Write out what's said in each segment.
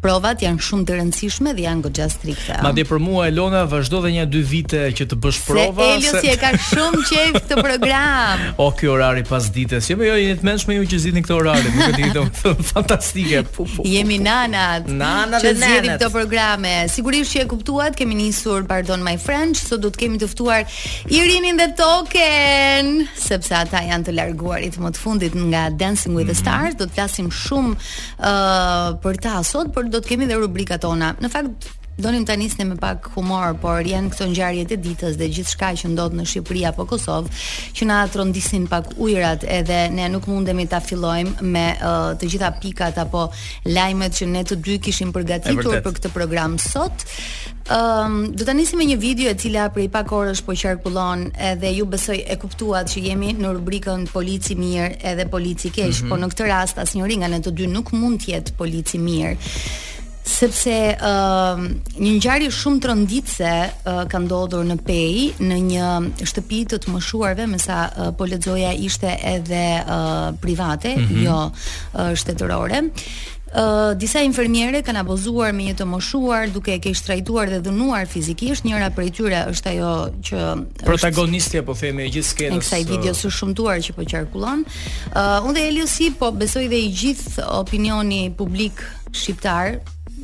Provat janë shumë të rëndësishme dhe janë goxha strikte. Madje për mua Elona vazhdo dhe një dy vite që të bësh prova. Se Eliosi se... e ka shumë qejf këtë program. o ky orari pasdites. Jo, jo, jeni të mendshme ju që zgjidhni këtë orar, nuk e di këtë. Fantastike. Pu, pu, pu, jemi nanat. Nana dhe nanat. Që zgjidhim këto programe. Sigurisht që e kuptuat, kemi nisur Pardon My Friend, sot do të kemi të ftuar Irinin dhe Token, sepse ata janë të larguarit më të fundit nga Dancing with the mhm. Stars, do të flasim shumë ë për ta sot, por do të kemi dhe rubrikat tona. Në fakt donim ta nisnim me pak humor, por janë këto ngjarjet e ditës dhe gjithçka që ndodh në Shqipëri apo Kosovë, që na trondisin pak ujërat edhe ne nuk mundemi ta fillojmë me uh, të gjitha pikat apo lajmet që ne të dy kishim përgatitur për këtë program sot. Ëm, do ta nisim me një video e cila prej pak orësh po qarkullon edhe ju besoj e kuptuat që jemi në rubrikën Polici mirë edhe Polici keq, mm -hmm. po në këtë rast asnjëri nga ne të dy nuk mund të jetë polici mirë sepse uh, një ngjarje shumë tronditëse uh, ka ndodhur në Pejë, në një shtëpi të të moshuarve, me sa uh, po lexoja ishte edhe uh, private, mm -hmm. jo uh, shtetërore. Disa infermiere kanë abuzuar me një të moshuar duke e keqtrajtuar dhe dhunuar fizikisht. Njëra prej tyre është ajo që është protagonistja po themi e gjithë skenës. E kësaj video së shumtuar që po qarkullon. Uh, unë dhe Eliosi po besoj dhe i gjithë opinioni publik shqiptar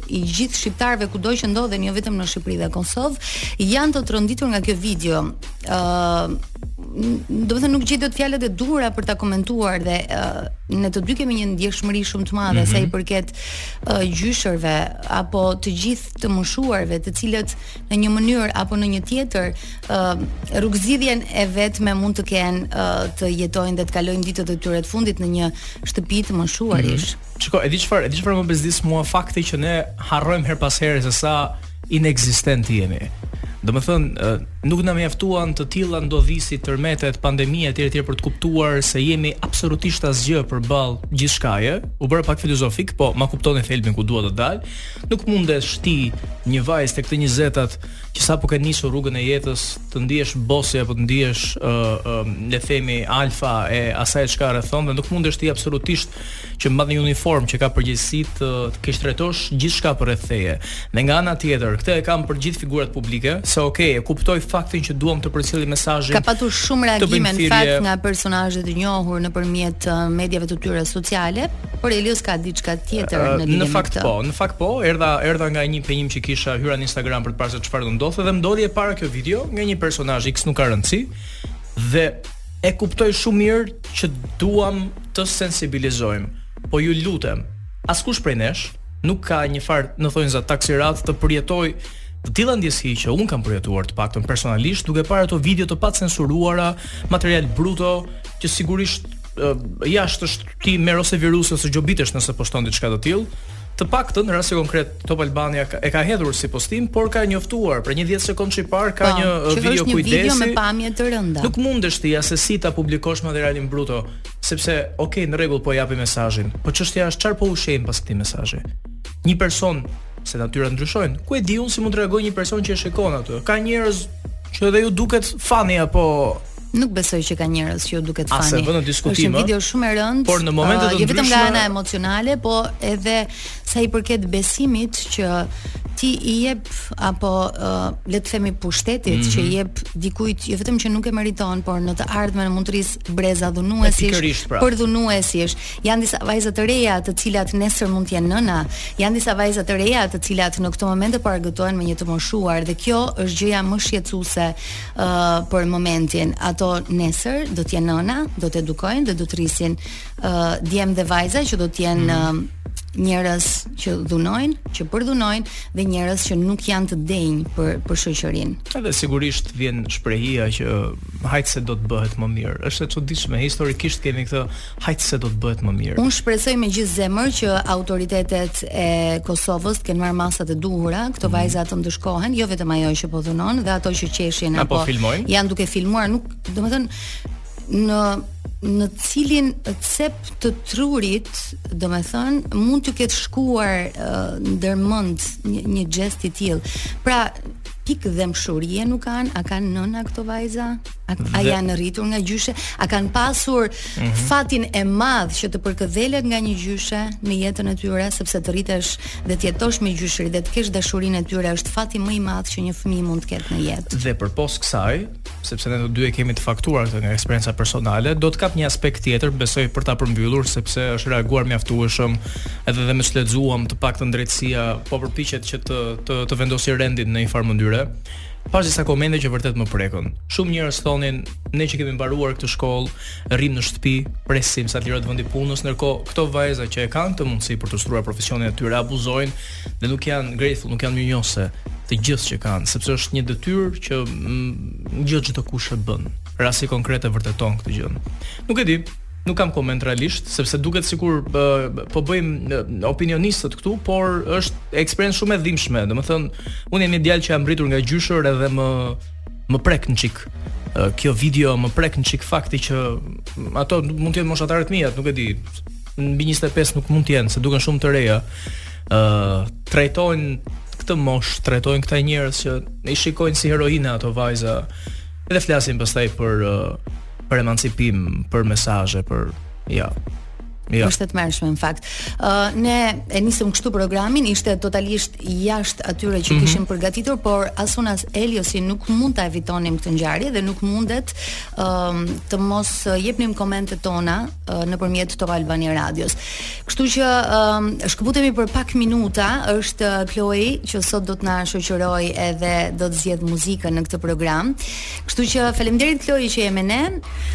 i gjithë shqiptarëve kudo që ndodhen jo vetëm në Shqipëri dhe Kosovë janë të tronditur nga kjo video. Ëh uh, domethënë nuk gjej dot fjalët e duhura për ta komentuar dhe uh, ne të dy kemi një ndjeshmëri shumë të madhe mm -hmm. sa i mhm. përket uh, gjyshërve apo të gjithë të moshuarve, të cilët në një mënyrë apo në një tjetër uh, rrugëzgjidhjen e vetme mund të kenë uh, të jetojnë dhe të kalojnë ditët e tyre të fundit në një shtëpi të moshuarish. Mm -hmm. Shiko, e di çfarë, e di çfarë më bezdis mua fakti që ne harrojmë herë pas here se sa inekzistent jemi. Domethënë, nuk na mjaftuan të tilla ndodhi si tërmetet, pandemia, e tjera e tjera për të kuptuar se jemi absolutisht asgjë përballë gjithçkaje, u bëra pak filozofik, po ma kuptoni thelbin ku dua të dal, nuk mundesh ti një vajzë tek të njëzetat që sapo ke nisur rrugën e jetës të ndihesh bosi apo të ndihesh uh, uh, le themi alfa e asaj çka rrethon dhe nuk mundesh ti absolutisht që mban një uniformë që ka përgjegjësi të të keqtrajtosh gjithçka përreth teje. Dhe nga ana tjetër, këtë e kam për gjithë figurat publike, se ok, e kuptoj faktin që duam të përcjellim mesazhin. Ka patur shumë reagime në fakt nga personazhe të njohur nëpërmjet uh, mediave të tyre sociale, por Elios ka diçka tjetër uh, në lidhje me këtë. Në fakt po, në fakt po, erdha erdha nga një impenjim që kisha hyra në Instagram për të parë se çfarë po ndodhte dhe më doli e para kjo video nga një personazh X nuk ka rëndësi dhe E kuptoj shumë mirë që duam të sensibilizojmë, po ju lutem, askush prej nesh nuk ka një farë, në thonjëza taksirat të përjetojë të tilla ndjesi që unë kam përjetuar të paktën personalisht duke parë ato video të pacensuruara, material bruto që sigurisht jashtë është ti merr ose virus ose gjobitesh nëse poston diçka të tillë. Të paktën në rastin konkret Top Albania e ka hedhur si postim, por ka njoftuar për një 10 sekondësh i parë ka pa, po, një uh, video është një kujdesi. Video me pamje të rënda. Nuk mundesh ti assesi ta publikosh materialin bruto, sepse ok, në rregull po japim mesazhin. Po çështja është çfarë po ushqejmë pas këtij mesazhi. Një person se natyrat ndryshojnë. Ku e di unë si mund të reagojë një person që e shikon atë? Ka njerëz që edhe iu duket funny apo Nuk besoj që ka njerëz që u duket funny. As e vë në diskutim. Është një video shumë e rëndë. Por në momente të ndryshme, jo vetëm nga ana emocionale, po edhe sa i përket besimit që ti i jep apo uh, le të themi pushtetit mm -hmm. që i mhm. jep dikujt jo vetëm që nuk e meriton, por në të ardhmen mund të rrisë breza dhunuesish, pra. përdhunuesish. Janë disa vajza të reja të cilat nesër mund të jenë nëna, janë disa vajza të reja të cilat në këtë moment po argëtohen me një të moshuar dhe kjo është gjëja më shqetësuese uh, për momentin. Ato nesër do të jenë nëna, do të edukojnë dhe do të rrisin uh, djem dhe vajza që do të jenë mm -hmm. uh, njerëz që dhunojnë, që përdhunojnë dhe njerëz që nuk janë të denjë për për shoqërinë. Edhe sigurisht vjen shprehja që hajt se do të bëhet më mirë. Është e çuditshme historikisht kemi këtë Hajt se do të bëhet më mirë. Unë shpresoj me gjithë zemër që autoritetet e Kosovës të kenë marrë masat e duhura, këto mm. vajza të ndëshkohen, jo vetëm ajo që po dhunon dhe ato që qeshin apo, apo filmojnë. Janë duke filmuar, nuk, domethënë në në cilin cep të trurit, domethënë, mund t'ju ketë shkuar uh, ndërmend një, një gjest i tillë. Pra, pikë dhembshurie nuk kanë, a kanë nëna këto vajza? A, a janë rritur nga gjyshe? A kanë pasur mm -hmm. fatin e madh që të përkëdhelet nga një gjyshe në jetën e tyre, sepse të rritesh dhe të jetosh me gjyshërit dhe të kesh dashurinë e tyre është fati më i madh që një fëmijë mund të ketë në jetë. Dhe përpos kësaj, sepse ne të dy e kemi të faktuar këtë nga eksperienca personale, do të kap një aspekt tjetër, besoj për ta përmbyllur sepse është reaguar mjaftueshëm edhe dhe me ç'lexuam të paktën drejtësia po përpiqet që të të, të vendosë rendin në një farë mënyre. Pashë disa komente që vërtet më prekën. Shumë njerëz thonin, ne që kemi mbaruar këtë shkollë, rrim në shtëpi, presim sa të lirohet vendi punës, ndërkohë këto vajza që e kanë këtë mundësi për të ushtruar profesionin e tyre abuzojnë dhe nuk janë grateful, nuk janë mirënjohëse të gjithë që kanë, sepse është një detyrë që mm, një gjë çdokush e bën. Rasti konkret e vërteton këtë gjë. Nuk e di, Nuk kam koment realisht, sepse duket sikur po bëjmë opinionistët këtu, por është eksperiencë shumë e dhimbshme. Domethënë, unë jam një djalë që jam rritur nga gjyshër edhe më më prek një çik. Kjo video më prek një çik fakti që ato mund të jenë moshatare të mia, nuk e di. Mbi 25 nuk mund të jenë, se duken shumë të reja. ë uh, trajtojnë këtë moshë, trajtojnë këta njerëz që i shikojnë si heroina ato vajza. Edhe flasin pastaj për uh, për emancipim, për mesazhe, për jo. Jo. Është e tmerrshme në fakt. Ë uh, ne e nisëm kështu programin, ishte totalisht jashtë atyre që mm -hmm. kishim përgatitur, por as unë as Eliosi nuk mund ta evitonim këtë ngjarje dhe nuk mundet ë uh, të mos jepnim komentet tona uh, nëpërmjet Top Albania Radios. Kështu që uh, shkëputemi për pak minuta, është Kloi që sot do të na shoqërojë edhe do të zgjedhë muzikën në këtë program. Kështu që faleminderit Kloi që je me ne.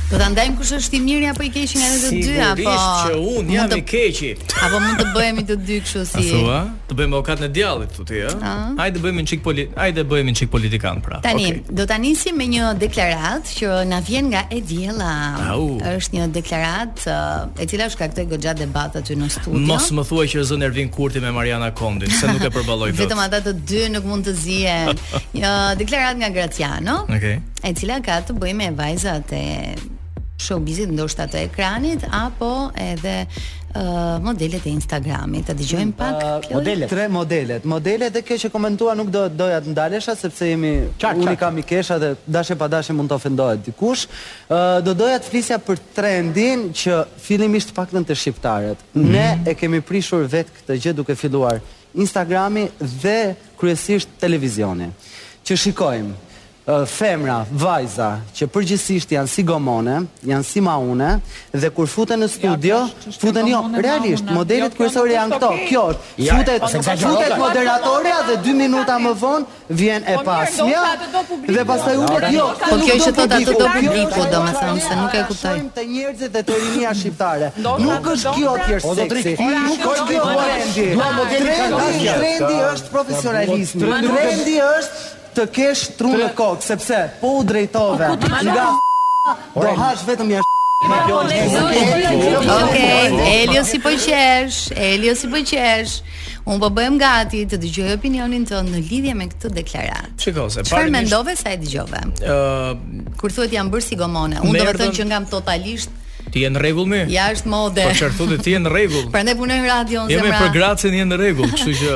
Do ta ndajmë kush është i miri apo i keqi nga ne të dy apo. Sigurisht që un jam të... i keqi. Apo mund të bëhemi të dy kështu si. Thua, të bëjmë avokatin e djallit këtu ti, ëh. Hajde bëhemi një çik poli, hajde bëhemi një çik politikan pra. Tani, okay. do ta nisim me një deklaratë që na vjen nga E Diela. Është një deklaratë të e cila shkaktoi goxha debat aty në studio. Mos më thuaj që u zu Ervin Kurti me Mariana Kondin, se nuk e përballoj dot. Vetëm ata të dy nuk mund të zihen. Një deklaratë nga Graciano, okay. e cila ka të bëjë me vajzat e showbizit, ndoshta të ekranit apo edhe uh, modelet e Instagramit. Ta dëgjojmë mm, pak. Uh, modelet. Tre modelet. Modelet e këqija që u komentuan nuk do doja të ndalesha sepse jemi Qartë, unë kam mikesha dhe dashje pa dashje mund të ofendohet dikush. Do doja të flisja për trendin që fillimisht të paktën te shqiptarët. Ne e kemi prishur vetë këtë gjë duke filluar nga Instagrami dhe kryesisht televizioni. Që shikojmë femra, vajza që përgjithësisht janë si gomone, janë si maune dhe kur futen në studio, futen jo, realisht, modelet kryesore janë këto, kjo është, futet, futet moderatorja dhe dy minuta më vonë, Vjen e pasmja dhe pastaj ulet jo. Po kjo që thotë atë do publiku domethënë se nuk e kuptoj. Te njerëzit dhe te rinia shqiptare. Nuk është kjo të jesh seksi. Nuk është kjo trendi. Trendi, trendi është profesionalizmi. Trendi është të kesh tru në kokë, sepse po u drejtove nga Do hash vetëm jashtë Ok, Eliosi po qesh, Eliosi po qesh. Un po bëhem gati të dëgjoj opinionin tënd në lidhje me këtë deklaratë. Shiko, së pari. Çfarë mendove sa e dëgjove? Ë, uh, kur thuhet janë bërë si gomone, un do të thënë që s'jam totalisht Ti je në rregull me? Ja është modë. Po çfarë thotë ti je në rregull? Prandaj punoj në radio, zemra. Jo më për Gracin je në rregull, kështu që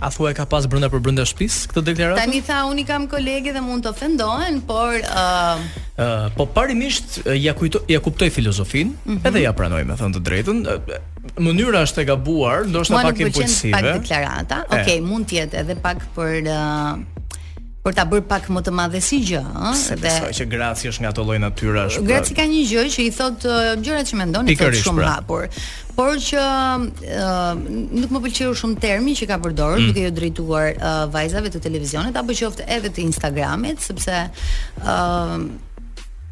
A thua e ka pas brenda për brenda shtëpisë këtë deklaratë? Tani tha unë i kam kolege dhe mund të ofendohen, por ë uh... uh, po parimisht ia kupto ia kuptoj filozofinë, mm -hmm. edhe ia pranoj me thënë të drejtën. Mënyra është e gabuar, ndoshta pak impulsive. Mua nuk më pak deklarata. Okej, okay, mund të jetë edhe pak për uh, për ta bërë pak më të madhe si gjë, ëh. Se besoj që Graci është nga ato lloj natyrash. Graci ka një gjë që i thotë gjërat që mendon i thotë shumë pra. hapur. Por që uh, nuk më pëlqeu shumë termi që ka përdorur mm. duke iu drejtuar uh, vajzave të televizionit apo qoftë edhe të Instagramit, sepse uh,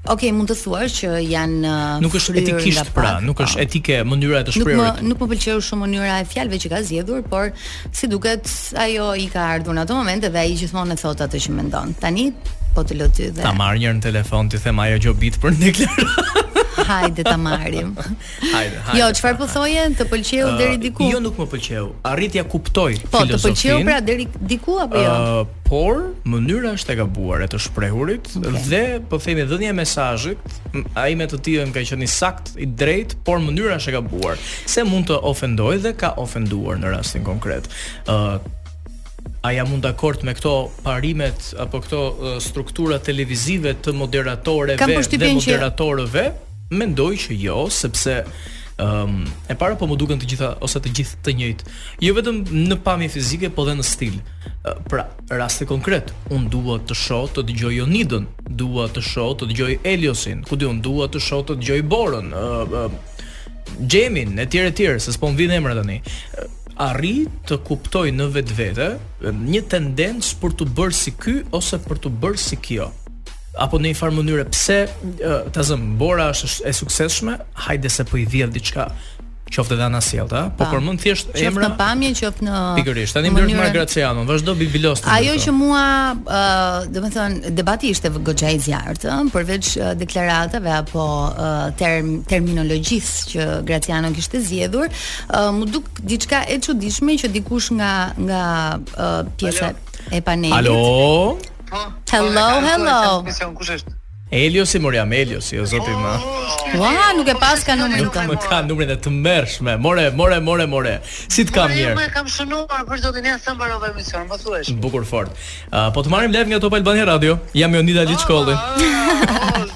Ok, mund të thuash që janë shprehur. Nuk është etikisht pra, nuk është po. etike mënyra e të shprehurit. Nuk më nuk më pëlqeu shumë mënyra e fjalëve që ka zgjedhur, por si duket ajo i ka ardhur në ato momente dhe ai gjithmonë e thotë atë që mendon. Tani po të lë ty dhe. Ta marr një herë në telefon t'i them ajo gjobit për deklaratë. Hajde ta marrim. Hajde, hajde. Jo, çfarë po thoje? Të pëlqeu uh, deri diku? Jo, nuk më pëlqeu. Arrij t'ia kuptoj po, filozofinë. Po, të pëlqeu pra deri diku apo jo? Uh, por mënyra është e gabuar e të shprehurit okay. dhe po themi dhënia e mesazhit, ai me të tillën ka qenë i saktë i drejtë, por mënyra është e gabuar. Se mund të ofendojë dhe ka ofenduar në rastin konkret. Ë uh, A jam unë dakord me këto parimet apo këto uh, struktura televizive të moderatoreve dhe moderatorëve? Që... Mendoj që jo, sepse um, e para po më duken të gjitha ose të gjithë të njëjtë. Jo vetëm në pamje fizike, po dhe në stil. Pra, rasti konkret, unë dua të shoh të dëgjoj Jonidën, dua të shoh të dëgjoj Eliosin, ku di unë, dua të shoh të dëgjoj Borën, ë Xhemin e tjerë e tjerë, se s'po më vijnë emra tani. Arrij të kuptoj në vetvete një tendencë për t'u bërë si ky ose për t'u bërë si kjo. apo në një farë mënyre pse ta zëmë Bora është e suksesshme hajde se po i vjedh diçka qoftë edhe anasjellta, po përmend thjesht emra. Qoftë në pamje, qoftë në Pikërisht, tani më e marr Gracianon, vazhdo ti, Elios. Ajo që mua, ë, uh, domethënë debati ishte goxha i zjarrtë, ëh, përveç uh, deklaratave apo uh, term terminologjisë që Graciano kishte zgjedhur, uh, m'u duk diçka e çuditshme që dikush nga nga uh, pjesa e panelit. Alo. Po. Hello, hello. Kush është? Eliosi mor jam Eliosi, o zoti im. Ua, nuk e paska numrin tënd. Nuk ka numrin e tmerrshme. More, more, more, more. Si të kam mirë. Unë e kam shënuar për zotin ja sa mbarova emisionin, po thuaj. Bukur fort. Uh, po të marrim live nga Top Albania Radio. Jam Jonida Liçkolli. Oh, oh, oh,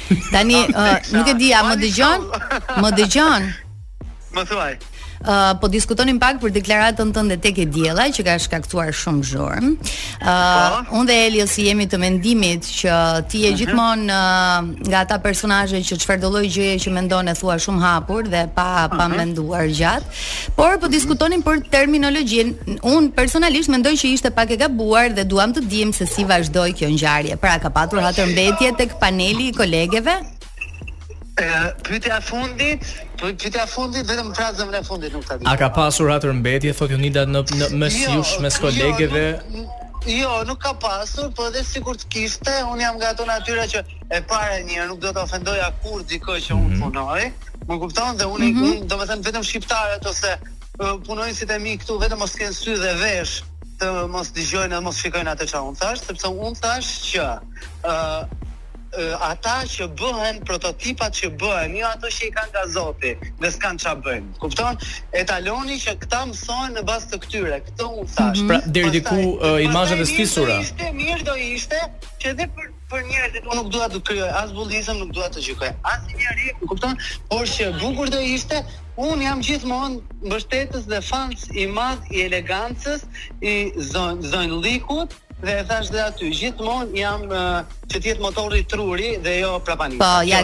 Tani uh, nuk e di a më dëgjon? Më dëgjon? Më thuaj. Uh, po diskutonim pak për deklaratën tënde tek E diela që ka shkaktuar shumë zhurmë. Uh, po. unë dhe Eliosi jemi të mendimit që ti je mhm. gjithmonë uh, nga ata personazhe që çfarëdo lloj gjëje që mendon e thua shumë hapur dhe pa pa mhm. menduar gjatë. Por po diskutonim për terminologjinë. Un personalisht mendoj që ishte pak e gabuar dhe duam të dijm se si vazhdoi kjo ngjarje. Pra ka patur hatërmbetje tek paneli i kolegeve? Pyetja e fundit, pyetja e fundit vetëm frazën e fundit nuk ta di. A ka pasur hatërmbetje thot Jonida në në mes jush mes jo, kolegeve? Jo, nuk, jo, nuk ka pasur, po edhe sikur të kishte, un jam nga ato natyra që e para njëherë, nuk do ta ofendoja kurrë dikë që unë mhm. punoj. Më kupton dhe unë, mhm. unë domethënë vetëm shqiptarët ose punonjësit e mi këtu vetëm mos kenë sy dhe vesh të mos dëgjojnë dhe mos shikojnë atë çfarë unë thash, sepse unë thash që ë uh, ata që bëhen prototipat që bëhen, jo ato që i kanë nga Zoti, dhe s'kan ça bëjnë. Kupton? Etaloni që këta mësohen në bazë të këtyre, këtë unë thash. Mm -hmm. Pra deri diku uh, imazhet e stisura. Mirë do ishte, mirë do ishte që dhe për për njerëzit unë nuk dua të krijoj as bullizëm, nuk dua të gjykoj asnjë njeri, e kupton? Por që e bukur do ishte, unë jam gjithmonë mbështetës dhe fans i madh i elegancës, i zon, zonllikut dhe e thash dhe aty, gjithmonë jam uh, që të jetë motori truri dhe jo prapani. Po, ja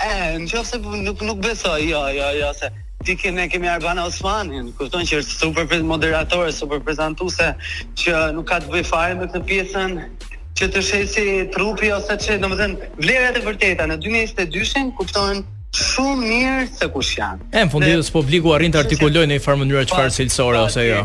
E, në qofë se nuk, nuk besoj, jo, jo, jo, se ti ke, ne kemi Arbana Osmanin, kupton që është super pre- moderatore, super prezantuese, që nuk ka të bëj fare me këtë pjesën, që të shesi trupi ose që, domethënë, vlerat e vërteta në 2022-shin kuptohen shumë mirë se kush janë. E në fund të ditës publiku arrin të artikulojë në një farë mënyre çfarë është cilësore ose jo.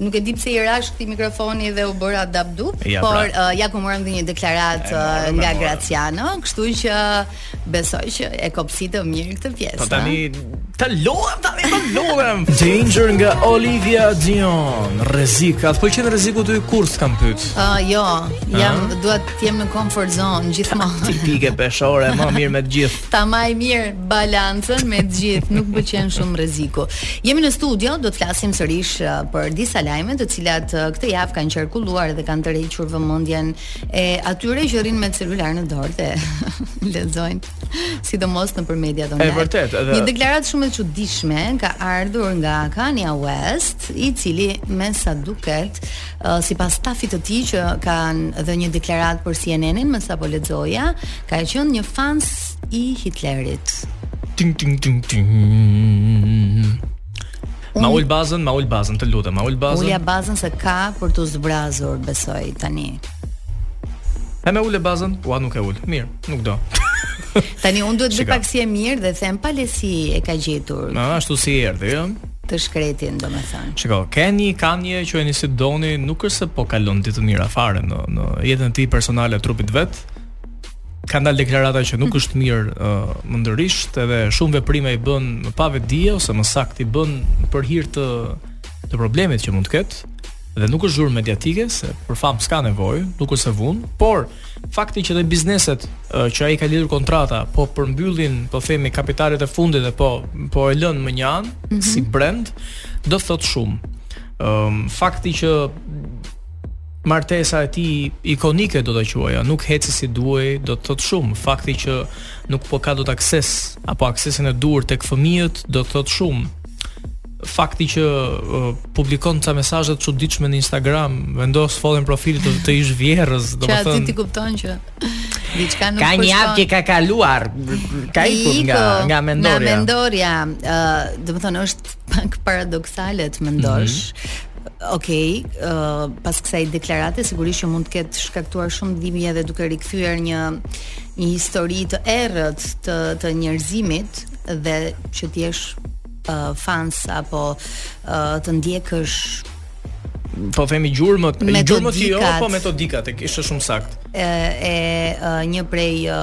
Nuk e di pse i rash këtij mikrofoni dhe u bëra dap dup, ja, pra. por pra. uh, ja ku morëm dhe një deklaratë uh, nga Graciano, kështu që besoj që e kopsitëm mirë këtë pjesë. Po tani të luajm tani të luajm. Danger nga Olivia Dean. Rrezik, a të pëlqen rreziku ty kurrë s'të kam pyet. Ë uh, jo, jam uh, dua të jem në comfort zone gjithmonë. Tipike peshore, më mirë me të gjithë. Ta maj mirë balancën me të gjithë, nuk më pëlqen shumë rreziku. Jemi në studio, do të flasim sërish uh, për disa lajme të cilat uh, këtë javë kanë qarkulluar dhe kanë tërhequr vëmendjen e atyre që rrinë me celular në dorë dhe lexojnë sidomos nëpër mediat online. Është vërtet, edhe një deklaratë shumë e çuditshme ka ardhur nga Kanye West, i cili me sa duket Sipas stafit të tij që kanë dhënë një deklaratë për CNN-in, me sa po lexoja, ka qenë një fans i Hitlerit. Ting ting ting ting. Ma ul bazën, ma ul bazën, të lutem, ma ul bazën. Ulia bazën se ka për t'u zbrazur, besoj tani. A ma ule bazën? Ua nuk e ul. Mirë, nuk do. Tani unë duhet të bëj pak si e mirë dhe them pale si e ka gjetur. Ah, ashtu si erdhi, ëh. të shkretin, domethënë. Shiko, Kanye, Kanye, quajeni si doni, nuk është se po kalon ditë të mira fare në në jetën e tij personale dhe publike. Vetë ka dalë në deklarata që nuk është mirë uh, mëndërisht edhe shumë veprime i bën me pavetëdije ose më saktë i bën për hir të të problemit që mund të ketë dhe nuk është zhurmë mediatike se për famë s'ka nevojë, nuk është se vunë, por Fakti që dhe bizneset që ai ka lidhur kontrata, po përmbyllin, po themi kapitujt e fundit dhe po po e lënë mënjanë mm -hmm. si brand, do të thotë shumë. Ëm um, fakti që martesa e tij ikonike do ta quaja, nuk heci si duhej, do të thotë shumë. Fakti që nuk po ka dot akses apo aksesin e duhur tek fëmijët do të thotë shumë. fakti që uh, publikon ca mesazhe të çuditshme në Instagram, vendos foton e profilit të, të ish vjehrrës, domethënë. Çfarë ti kupton që diçka nuk ka një javë që ka kaluar, ka ikur nga nga mendorja. Nga mendorja, uh, domethënë është pak paradoksale të mendosh. Mm -hmm. Ok, uh, pas kësaj deklarate sigurisht që mund të ketë shkaktuar shumë dhimbje edhe duke rikthyer një një histori të errët të të njerëzimit, dhe që të jesh uh, fans apo uh, të ndjekësh po themi gjurmët, gjurmët që jo, po metodikat, e ke shumë saktë. E, e, e një prej e,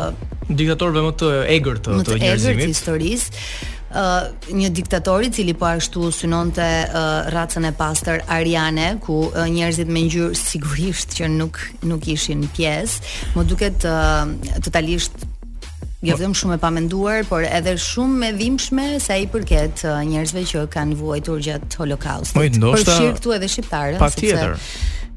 diktatorëve më të egër të, të njerëzimit. Më të egër të historisë. Uh, një diktator i cili po ashtu synonte uh, racën e pastër ariane ku uh, njerëzit me ngjyrë sigurisht që nuk nuk ishin pjesë, më duket uh, totalisht Një gjë shumë e pamenduar, por edhe shumë e dhimbshme sa i përket uh, njerëzve që kanë vuajtur gjatë Holokaustit. Po ndoshta përfshirë këtu edhe shqiptarët, patjetër.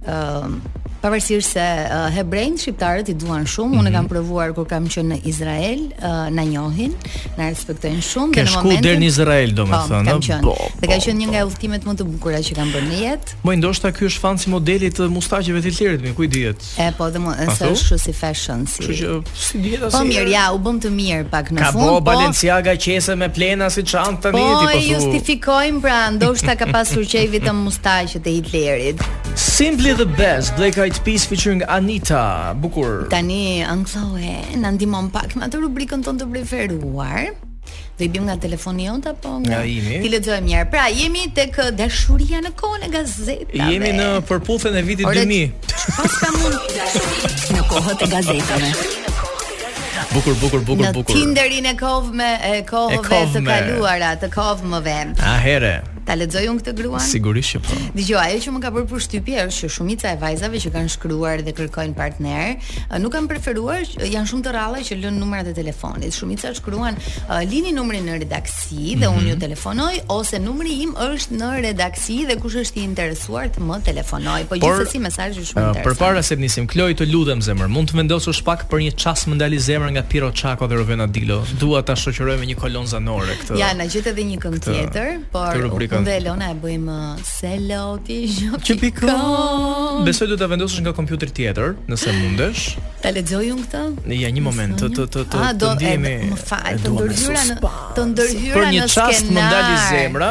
Ëm uh, pavarësisht se uh, hebrejt shqiptarët i duan shumë, mm -hmm. unë mhm. kam provuar kur kam qenë në Izrael, uh, na njohin, na respektojnë shumë dhe në momentin Ke shkuar deri në Izrael, domethënë, po, kam po, dhe ka po, qenë një nga po. udhëtimet më të bukura që kam bërë në jetë. Po ndoshta ky është fan i modelit të mustaqeve të Hitlerit, ku i dihet. E po dhe meqë është kështu si fashion si. Kështu që s'i dihet asnjë. Po mirë, ja, u bëm të mirë pak në fund. Ka bo Balenciaga qese me plehra si çantë tani po, ti po. Po e justifikojmë pra, ndoshta ka pasur qejf vetëm mustaqet e Hitlerit. Simply the best, Black Eyed Peas featuring Anitta, bukur. Tani Anxho, e na ndihmon pak me atë rubrikën tonë të preferuar. Do i bim nga telefoni jot apo nga imi? T'i lexojmë një herë. Pra, jemi tek uh, dashuria në kohën e gazetave. Jemi në përputhen e vitit 2000. Pasqyra në kohët e gazetave. Bukur, bukur, bukur, bukur. Në Tinderin e kovme, e kohëve të kaluara, të kovmëve. A here. Ta lexoj unë këtë gruan? Sigurisht që po. Dëgjo, ajo që më ka bërë përshtypje është që shumica e vajzave që kanë shkruar dhe kërkojnë partner, nuk kanë preferuar, janë shumë të rralla që lënë numrat e telefonit. Shumica shkruan, lini numrin në redaksi dhe mm -hmm. unë ju telefonoj ose numri im është në redaksi dhe kush është i interesuar të më telefonojë. Po gjithsesi mesazhi Shumë interesant. Përpara se të nisim, Kloj, të lutem zemër, mund të vendosësh pak për një çast më ndali zemra nga Pirro Çako dhe Rovena Dilo. Dua ta shoqëroj me një kolonë zanore këtë. Ja, na gjej edhe një këngë tjetër, por unë dhe Elona e bëjmë uh, se loti që pikon. Besoj do ta vendosësh nga kompjuteri tjetër, nëse mundesh. Ta lexoj unë këtë? Ja, një moment, të të të të të ndihemi. Më fal, të ndërhyra në të ndërhyra në skenar. Për një çast më ndali zemra,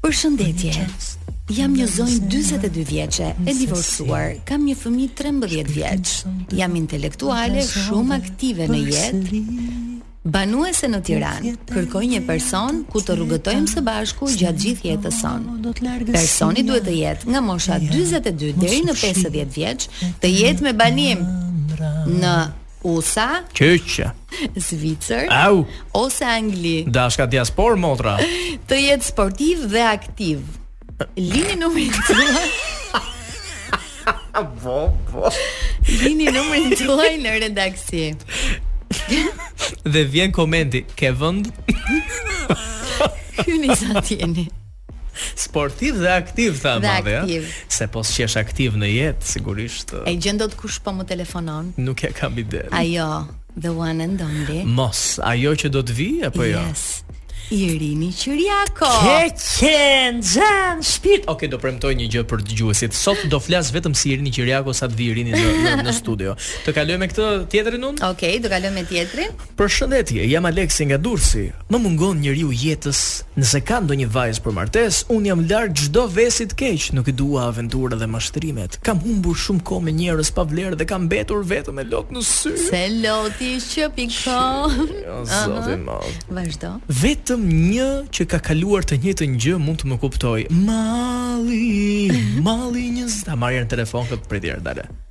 Përshëndetje. Jam një zonjë 42 vjeçe, e divorcuar, kam një fëmijë 13 vjeç. Jam intelektuale, shumë aktive në jetë. Banuese në Tiranë, kërkoj një person ku të rrugëtojmë së bashku gjatë gjithë jetës sonë. Personi duhet të jetë nga mosha 42 deri në 50 vjeç, të jetë me banim në USA, Kyç. Zvicër Au. ose Angli. Dashka diasporë motra. Të jetë sportiv dhe aktiv. Lini numrin tuaj. Po, po. Lini numrin tuaj në redaksi. Dhe vjen komenti, ke vend? Hyni sa të jeni. Sportiv dhe aktiv tha madje, ëh. Se po s'qe aktiv në jetë, sigurisht. E gjen dot kush po më telefonon? Nuk e kam idenë. Ajo, the one and only. Mos, ajo që do të vijë apo jo? Yes. Irini Qiriako. Ke qenë xhan shpirt. Okej, okay, do premtoj një gjë për dëgjuesit. Sot do flas vetëm si Irini Qiriako sa të vijë Irini në, në, në studio. Të kaloj me këtë tjetrin unë? Okej, okay, do kaloj me tjetrin. Përshëndetje, jam Aleksi nga Durrësi. Më mungon njeriu i jetës. Nëse ka ndonjë vajzë për martesë, unë jam larg çdo vesi të keq, nuk i dua aventurat dhe mashtrimet. Kam humbur shumë kohë me njerëz pa vlerë dhe kam mbetur vetëm me lot në sy. Se loti që pikon. O zot i madh. Vazhdo. Vetëm një që ka kaluar të njëjtën gjë mund të më kuptojë. Malli, malli një zë. Ta marrja në telefon këtë, prit, dale.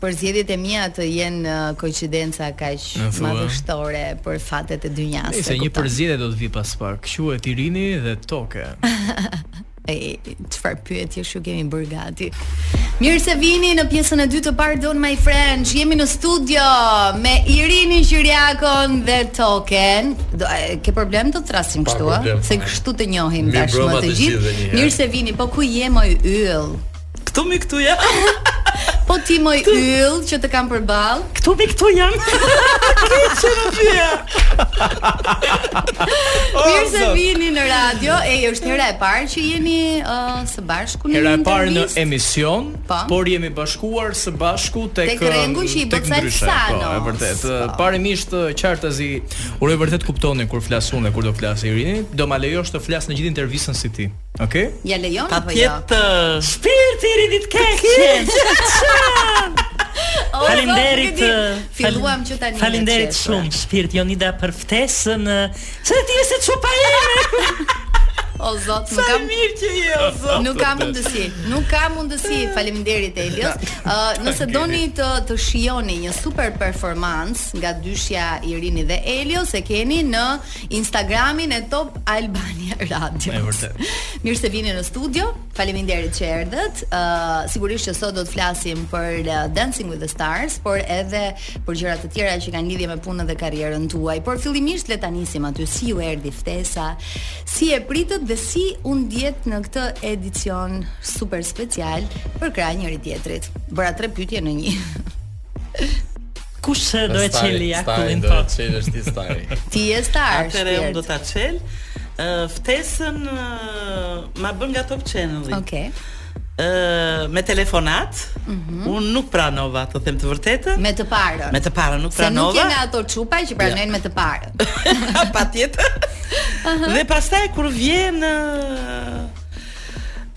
Përzgjedhjet e mia të jenë koincidenca kaq madhështore për fatet e dynjasë, e kupton? Nëse një përzgjedhje do të vijë pas pak, quhet Irini dhe Toke. Ej, çfarë pyetjesh ju kemi bërë gati. Mirë se vini në pjesën e dytë të Pardon My French. Jemi në studio me Irini Qiriakon dhe Token. Do e, ke problem të thërrasim kështu, a? Se kështu të njohim tashmë të gjithë. Mirë se vini. Po ku je moj yll? Këtu mi këtu jam. Po ti moj yll që të kam përballë. Këtu mi këtu jam. Keçi që në fillim. Mirë se vini në radio. Ej, është hera e parë që jeni uh, së bashku në Hera e parë në emision, po? Po. por jemi bashkuar së bashku tek tek rengu që i bë salsano. Po, e vërtetë. Po. Parimisht qartazi, uroj vërtet të kuptoni kur flas unë dhe kur do flasë Irini, do ma lejosh të flas në gjithë intervistën si ti. Ok? Ia lejon apo jo? Patjetër. Shpirti i Irinit keçe. Oh, faleminderit. Filluam që tani. Faleminderit shumë, shpirt Jonida për ftesën. Se ti je si çupa ime. O zot, sa kam mirë që je o zot. Nuk ka mundësi. Nuk ka mundësi. Faleminderit Elios. Ë, uh, nëse doni të të shijoni një super performance nga dyshja Irini dhe Elios, e keni në Instagramin e Top Albania Radio. E vërtetë. Mirë se vini në studio. Faleminderit që erdhët. Ë uh, sigurisht që sot do të flasim për uh, Dancing with the Stars, por edhe për gjëra të tjera që kanë lidhje me punën dhe karrierën tuaj. Por fillimisht le ta nisim aty si ju erdhi ftesa, si e pritët dhe si u ndjetë në këtë edicion super special përkrah njëri-tjetrit. Bëra tre pyetje në një. Kush do e çeli akullin po? Do e çeli është ti star. Ti je star. Atëherë unë do ta çel. Uh, ftesën uh, ma bënë nga Top Channel. Okej. Okay. Uh, me telefonat, mm -hmm. unë nuk pranova, të them të vërtetën. Me të parën. Me të parën nuk pranova. Se nuk jemi ato çupa që pranojnë ja. me të parën. Patjetër. uh -huh. Dhe pastaj kur vjen uh,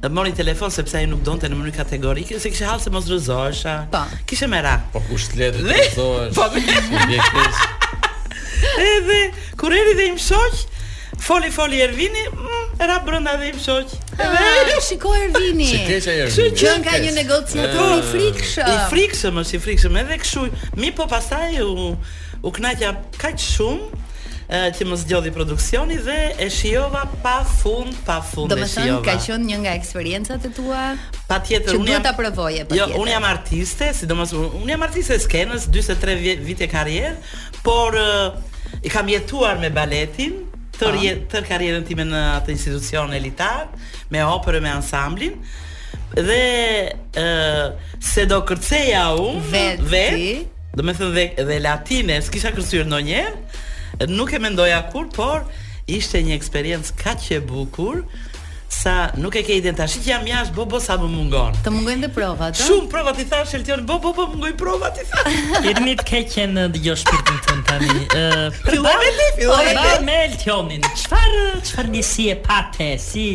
E mori telefon sepse ai nuk donte në mënyrë kategorike, se kishte hall se mos rrëzohesha. Po. Kishte merak. Po kush të le të të rrëzohesh? Po. Dhe kesh. Edhe kur erdhi dhe im shoq, foli foli Ervini, mm, erdhi brenda dhe im shoq. Edhe ah, shikoj Ervini. Çi kesh ai Ervini? Që ka një negociatë të frikshme. I frikshëm, është i frikshëm edhe kështu. Mi po pastaj u U kënaqa kaq shumë që më zgjodhi produksioni dhe e shijova pa fund, pa fund e shijova. Domethënë ka qenë një nga eksperiencat që? Patjetër, duhet ta provoje patjetër. Jo, unë jam artiste, sidomos unë jam artiste e skenës, 43 vite karrierë, por i kam jetuar me baletin, tërë, ah. tërë karrierën time në atë institucion elitar, me operën, me ansamblin, dhe uh, se do kërceja unë vetë, Domethënë dhe dhe latine, s'kisha kërcyer ndonjëherë, nuk e mendoja kurrë, por ishte një eksperiencë kaq e bukur sa nuk e ke idenë tash që jam jashtë bo bo sa më mungon. Të mungojnë dhe provat, ëh? Shumë provat i thashë Eltion, bo bo po mungojnë provat i thash. Irini të keqen dëgjo shpirti im tani. Ë, filloi me Eltionin. Çfarë çfarë nisi e pate si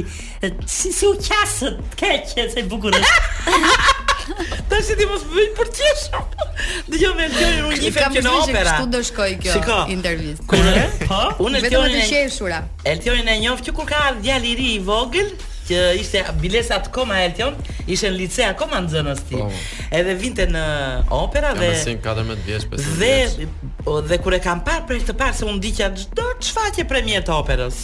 Si si u qase, të keqen, se bukur është. Tashi ti mos më bëj për të qeshur. Dhe jo me kjo unë njihem që në opera. Kështu do shkojë kjo Shiko, intervistë. Kur e? Po? Unë Eltonin e... qeshura. Eltonin e njof që kur ka djalë i ri i vogël, që ishte bilesa akoma Eltoni, ishte në lice akoma nxënës ti. Po. Edhe vinte në opera dhe... Në 14 vjesh, 15 vjesh. Dhe, dhe kur e kam parë për herë të parë, se unë ndiqja çdo shfaqje premierë të operës.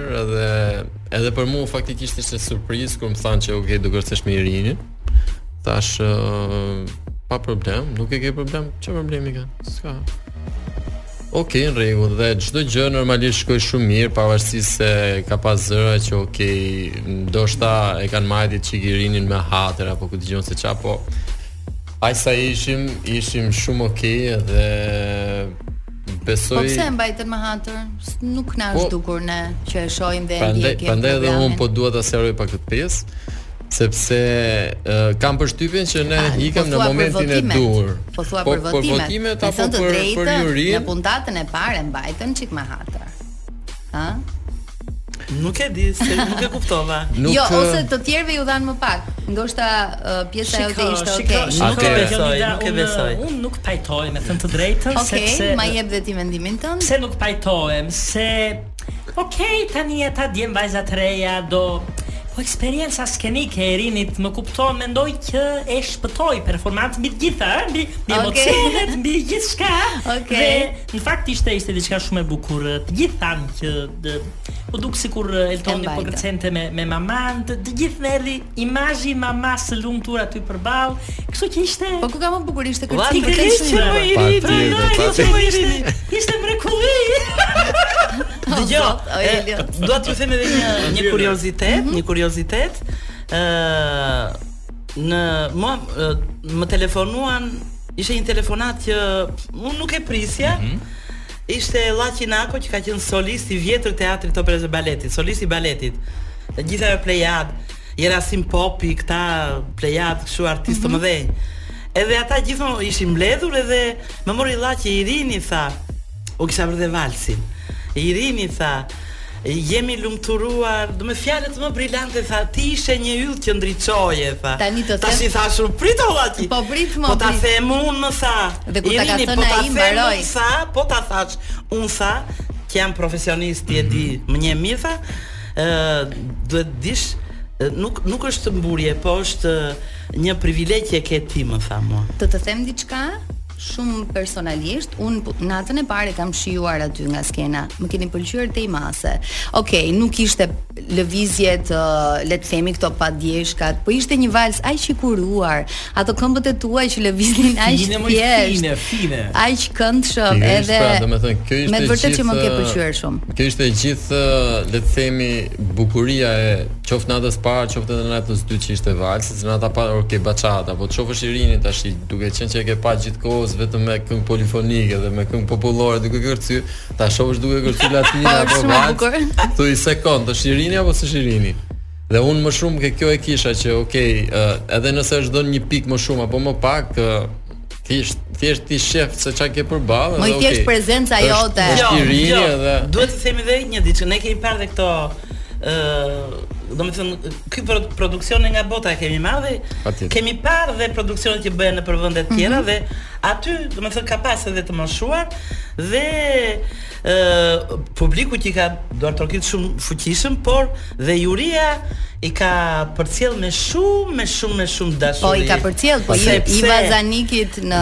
Edhe edhe për mua faktikisht ishte surprizë kur më thanë që okay, do kërcesh me Irinin. Tash uh, pa problem, nuk e ke problem, çfarë problemi ka? S'ka. Ok, në rregull, dhe çdo gjë normalisht shkoi shumë mirë, pavarësisht se ka pas zëra që ok, ndoshta e kanë mbajt çik Irinin me hatër, apo ku dëgjon se ça, po Aj sa ishim, ishim shumë ok dhe Besoj. Po pse e mbajtën me hatër? Nuk na është po, dukur ne që e shohim dhe e ndjekim. Prandaj, prandaj edhe unë po dua ta sqaroj pak këtë pjesë, sepse uh, kam përshtypjen që ne ah, ikëm po në momentin e duhur. Po thua po, për votimet, për votimet apo për për jurinë? Në puntatën e parë e mbajtën çik me hatër. Ha? Nuk e di, se nuk e kuptova. Nuk, jo, ose të tjerëve ju dhanë më pak. Ndoshta uh, pjesa e jote ishte okay. Shiko, shiko, nuk e besoj, nuk e besoj. Unë nuk pajtohem me thënë të drejtën okay, sepse Okej, ma jep dhe ti mendimin tënd. Pse nuk pajtohem? Se Okej, okay, tani ata djem vajza të reja do Po eksperienca skenike e Irinit më kupton, mendoj që e shpëtoi performancën mbi të gjitha, mbi emocionet, mbi gjithçka. Okej. Në fakt ishte ishte diçka shumë e bukur. Të gjithë thanë që dhe, u duk sikur Eltoni po kërcente me me mamanë, të, të gjithë më erdhi imazhi i mamasë së lumtur aty përballë. Kështu që ishte Po ku ka më bukur ishte kërcimi i kërcimi që më i ri. Po që më i ri. Ishte mrekulli. Dëgjo, dua t'ju them edhe një një kuriozitet, mhm. një kuriozitet. Ëh, në më më telefonuan Ishte një telefonatë që unë nuk e prisja. Mm -hmm. Ishte Llaqi Nako që ka qenë solist i vjetër i teatrit të operës e baletit, solist i baletit. Dhe gjithë ajo plejadë, Jerasim Popi, këta plejadë, kështu artistë të mm -hmm. mëdhenj. Edhe ata të gjithë ishin mbledhur edhe më mori Llaqi Irini tha, U kisha bërë dhe valsin Irini tha Jemi lumturuar Do me fjalët më brilante tha Ti ishe një yll që ndriçoje tha Tani të them Tashi tha shumë prit o vati Po prit më Po ta them unë më tha Dhe ku ta ka thënë po a i mbaroj tha Po ta thash Unë tha Që jam profesionist Ti e di mhm. Më një mirë tha Duhet dish nuk nuk është mburje, po është një privilegj që ke ti, më tha mua. Të të them diçka? Shumë personalisht, unë po, natën e parë e kam shijuar aty nga skena. Më keni pëlqyer tej mase. Okej, okay, nuk ishte lëvizjet, uh, le të themi këto pa djeshkat, po ishte një vals aq i kuruar. Ato këmbët e tua që lëviznin aq fine, thjesht. Fine, fine. Aq këndshëm edhe. Pra, domethënë, kjo ishte me vërtet që më ke pëlqyer shumë. Kjo ishte gjithë, le të themi, bukuria e qoftë natës parë, qoftë edhe natës dytë që ishte vals, se nata parë orke bachata, po çofësh i rini tash i Duke qenë që e ke pa gjithë kohës vetëm me këngë polifonike dhe me këngë popullore duke kërcy, ta shohësh duke kërcy latine apo vals. Thu i sekond, është Irini apo s'është Irini? Dhe unë më shumë ke kjo e kisha që ok, uh, edhe nëse është dhënë një pikë më shumë apo më pak, uh, thjesht thjesht ti shef se çka ke përballë. Më thjesht okay, prezenca jote. Është, është Irini jo, jo, edhe. Duhet të themi dhe një diçka, ne kemi parë dhe këto ë uh, domethënë Ky produksion nga bota e kemi marrë dhe Atjeti. kemi parë dhe produksionet që bëhen nëpër vende të tjera mm -hmm. dhe aty, domethënë ka pas edhe të moshuar dhe ë publiku që i ka duartrokit shumë fuqishëm, por dhe juria i ka përcjell me shumë me shumë me shumë dashuri. Po i ka përcjell, po i, i vazanikit në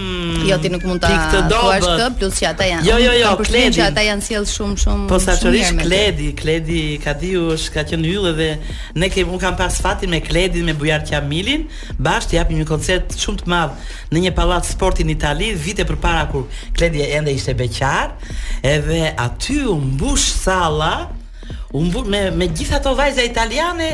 Jo ti nuk mund ta thuash këtë, plus që ata janë. Jo, jo, jo, Kledi. Që ata janë sjell shumë shumë. Po sa çorish Kledi, Kledi Kadiu është ka qenë yll edhe ne kem un kam pas fatin me Kledin me Bujar Qamilin, bashkë të japim një koncert shumë të madh në një pallat sporti në Itali vite përpara kur Kledi ende ishte beqar, edhe aty u mbush salla. U mbush me me gjithë ato vajza italiane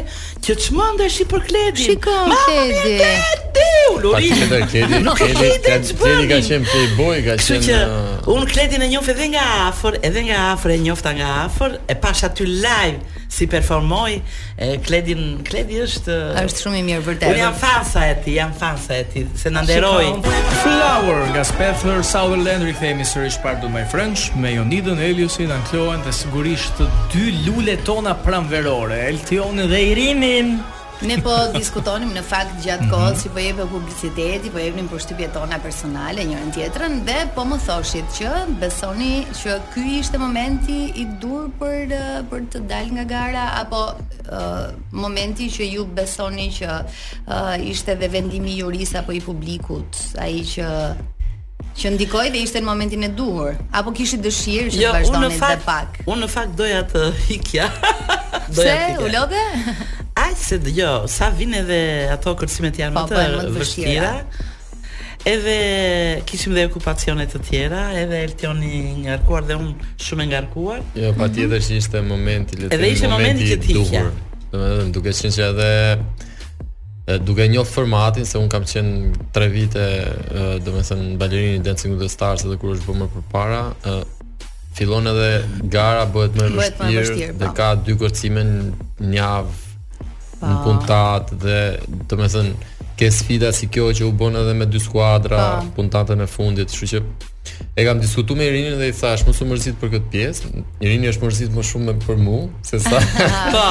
që çmendeshin për Kledin. Shiko Kledi. Kledi, ulërinin. Patjetër Kledi, Nuk e Kledi, ka- Kledi ç'bëni. ka qenë playboy, ka Kështu qenë që uh, un Kledin e njoh edhe nga afër, edhe nga afër e njofta nga afër, e pash aty live si performoi E Kledi, Kledi është Është shumë i mirë vërtet. Unë jam fansa e tij, jam fansa e tij, se na nderoi. Flower nga Spencer Sutherland rikthehemi sërish Pardon my French me Jonidën, Eliosin, Ankloen dhe sigurisht të dy lulet tona pranverore, Eltionin dhe Irinin. Ne po diskutonim në fakt gjatë mhm. kohës që po jepej publiciteti, po jepnim përshtypjet tona personale njëra-tjetrës dhe po më thoshit që besoni që ky ishte momenti i duhur për për të dalë nga gara apo uh, momenti që ju besoni që uh, ishte dhe vendimi i jurisë apo i publikut, ai që që ndikoi dhe ishte në momentin e duhur apo kishit dëshirë që jo, të vazhdoni edhe pak. Unë në fakt doja të ikja. doja të ikja. U lodhe? Ai se jo, sa vin edhe ato kërcimet janë po, më të vështira. Edhe kishim dhe okupacione të tjera, edhe Eltioni i ngarkuar dhe unë shumë e ngarkuar. Jo, mhm. patjetër që ishte momenti, le të themi, momenti, momenti që të ikja. Domethënë, duke qenë që edhe duke njoh formatin se un kam qen 3 vite domethënë balerin i Dancing with the Stars edhe kur është bërë më përpara fillon edhe gara bëhet më e vështirë dhe po. ka dy kërcime në javë Pa. në puntatë, domethënë ke sfida si kjo që u bë edhe me dy skuadra pa. puntatën e fundit, kështu që e kam diskutuar me Irinin dhe i thash mos u mërzit për këtë pjesë. Irini është mërzit më shumë për mua se sa. Po.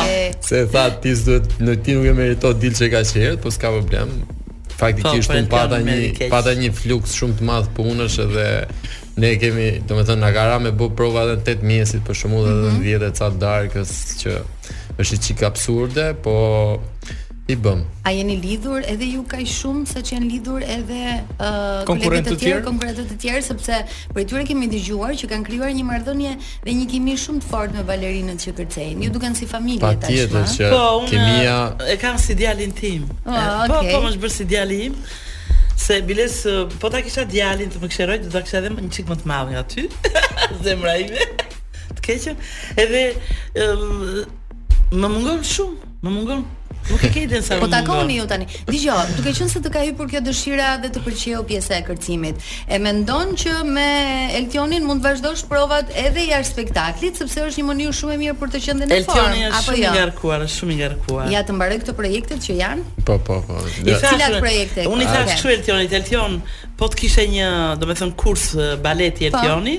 se tha ti s'duhet në ti nuk e meriton, di që ka qenë, po s'ka problem. Faktikisht po, po, unë pata një pata një fluks shumë të madh punësh edhe Ne kemi, domethënë na ka ra me bë prova edhe në 8 të mëngjesit për shembull mm -hmm. edhe në mhm. 10 e ca të darkës që është një çik absurde, po i bëm. A jeni lidhur edhe ju kaq shumë sa që janë lidhur edhe uh, konkurrentët e tjerë, konkurrentët e tjerë sepse për tyre kemi dëgjuar që kanë krijuar një marrëdhënie dhe një kimi shumë të fortë me balerinët që kërcejnë. Ju duken si familje tashmë. Patjetër që po, unë kimi, e kam si djalin tim. Oh, po, okay. po, po, më është bërë si djali im. Se biles po ta kisha djalin të më kësheroj do ta kisha edhe një çik më të madh nga ty. Zemra ime. Të keqën. Edhe um, më mungon shumë, më mungon. Nuk e ke idenë sa. Po takoni ju tani. Dëgjo, duke qenë se të ka hipur kjo dëshira dhe të pëlqeu pjesa e kërcimit. E mendon që me Eltionin mund të vazhdosh provat edhe jashtë spektaklit, sepse është një mënyrë shumë e mirë për të qenë në formë, apo jo? Eltioni është shumë i jo? ngarkuar, është shumë i ngarkuar. Ja të mbaroj këto projektet që janë? Po, po, po. I thash, Cilat projekte? Unë i thash kështu Eltionit, Eltion, po të kishe një, domethënë kurs baleti po. Eltioni,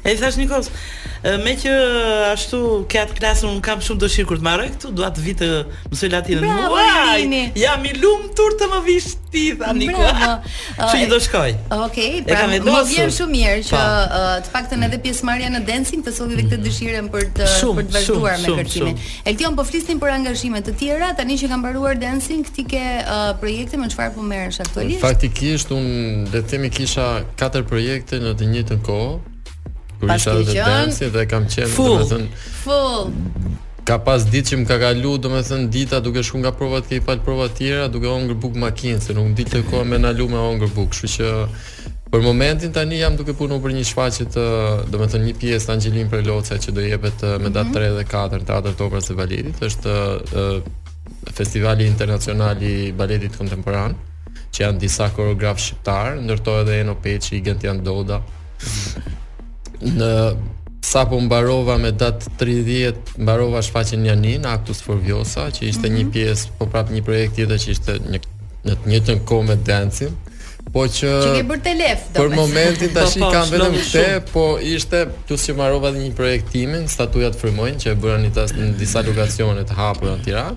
I thash Nikos, meqë ashtu ke atë klasën, unë kam shumë dëshirë kur të mbaroj këtu, dua të vi të mësoj latinën. Bravo, Irini! Jam i lumtur të më vish ti, tha Niko. Bravo! Që i do shkoj. Okej, okay, pra më vjen shumë mirë që po. të paktën edhe pjesëmarrja në dancing të solli këtë mm. dëshirën për të shumë, për të vazhduar me kërcimin. Eltion, po flisnim për angazhime të tjera, tani që ka mbaruar dancing, ti ke uh, projekte me çfarë po merresh aktualisht? Faktikisht, unë le të themi kisha katër projekte në të njëjtën kohë. Kur isha edhe te dancing dhe kam qenë, domethënë, full. Ka pas ditë që më ka kalu, domethënë, dita duke shku nga provat ke një palë provat tjera, duke hongër buk n'makinë, se nuk më dilte koha me ndalu me hongër buk, kshu që Për momentin tani jam duke punu për një shfaqje të, domethënë një pjesë të Angelin Preljocaj që do jepet me datë mm -hmm. 3 dhe 4 në Teatrin e Operas e Baletit, është festivali internacional i baletit kontemporan. që janë disa koreografë shqiptarë, ndër to edhe Eno Peçi, Gentian Doda. Në sa po mbarova me datë 30, mbarova shfaqjen "Nine Acts for Vjosa", që ishte mm -hmm. një mhm. pjesë, po prapë një projekt tjetër që ishte një, në të njëtën kohë me dancing, po që... Që ke bërë telef, do Për momentin tashti kam vetëm këtë, po ishte, plus që mbarova dhe një projekt timin, statujat frymojnë, që e bëra në disa lokacione të hapura në Tiranë,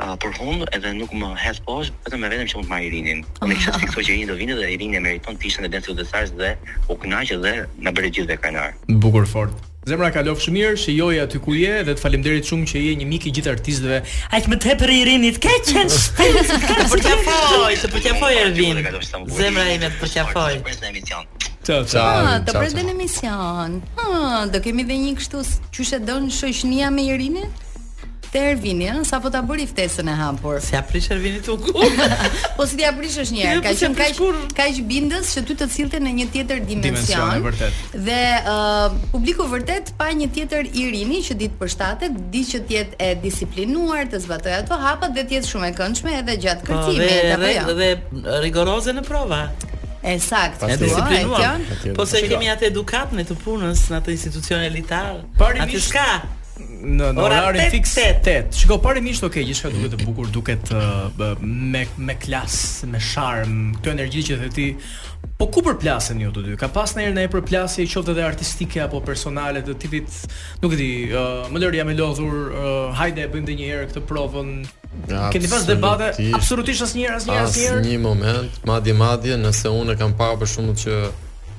uh, përfund edhe nuk më hedh poshtë vetëm e vetëm që mund të marr Irinin. Unë kisha fiksuar që Irini do vinte dhe Irini e meriton të ishte në Dancing with the Stars dhe u kënaq dhe na bëri gjithë krenarë. Bukur fort. Zemra kalofsh mirë, shijoje aty ku je dhe të falënderoj shumë që je një mik i gjithë artistëve. Aq më tepër i Irinit, ke qenë shpirt. Të përqafoj, të përqafoj Ervin. Zemra ime të përqafoj. Të pres në emision. Ciao, ciao. Ah, të pres në emision. Ah, do kemi dhe një kështu ç'yshe don shoqënia me Irinin? Te Ervini, ëh, sapo ta bëri ftesën e hapur. Si ja prish Ervinit ti? po si ja prishësh një herë, jo, ka po qenë kaq kaq bindës që ty të sillte në një tjetër dimension. Dimension vërtet. Dhe ëh, uh, publiku vërtet pa një tjetër Irini që di të përshtatet, di që të jetë e disiplinuar, të zbatojë ato hapat dhe të jetë shumë e këndshme edhe gjatë po, kërcimit apo jo. Dhe rigoroze në prova. E saktë, e disiplinuar. Po se kemi atë edukatën e punës në atë institucion elitar. Atë s'ka. në në orarin tet, fiks tet. tet. Shiko parimisht ok, gjithçka duket e bukur, duket uh, bë- me me klas, me sharm, këtë energji që the ti. Po ku përplasen ju të dy? Ka pas ndonjëherë ndonjë përplasje qoftë edhe artistike apo personale të tipit, nuk e di, uh, më lër jam e lodhur, uh, hajde e bëjmë edhe një herë këtë provën. Keni pas debate? Absolutisht. Absolutisht asnjëherë, asnjëherë, asnjëherë. Asnjë moment, madje madje nëse unë e kam parë për shkak që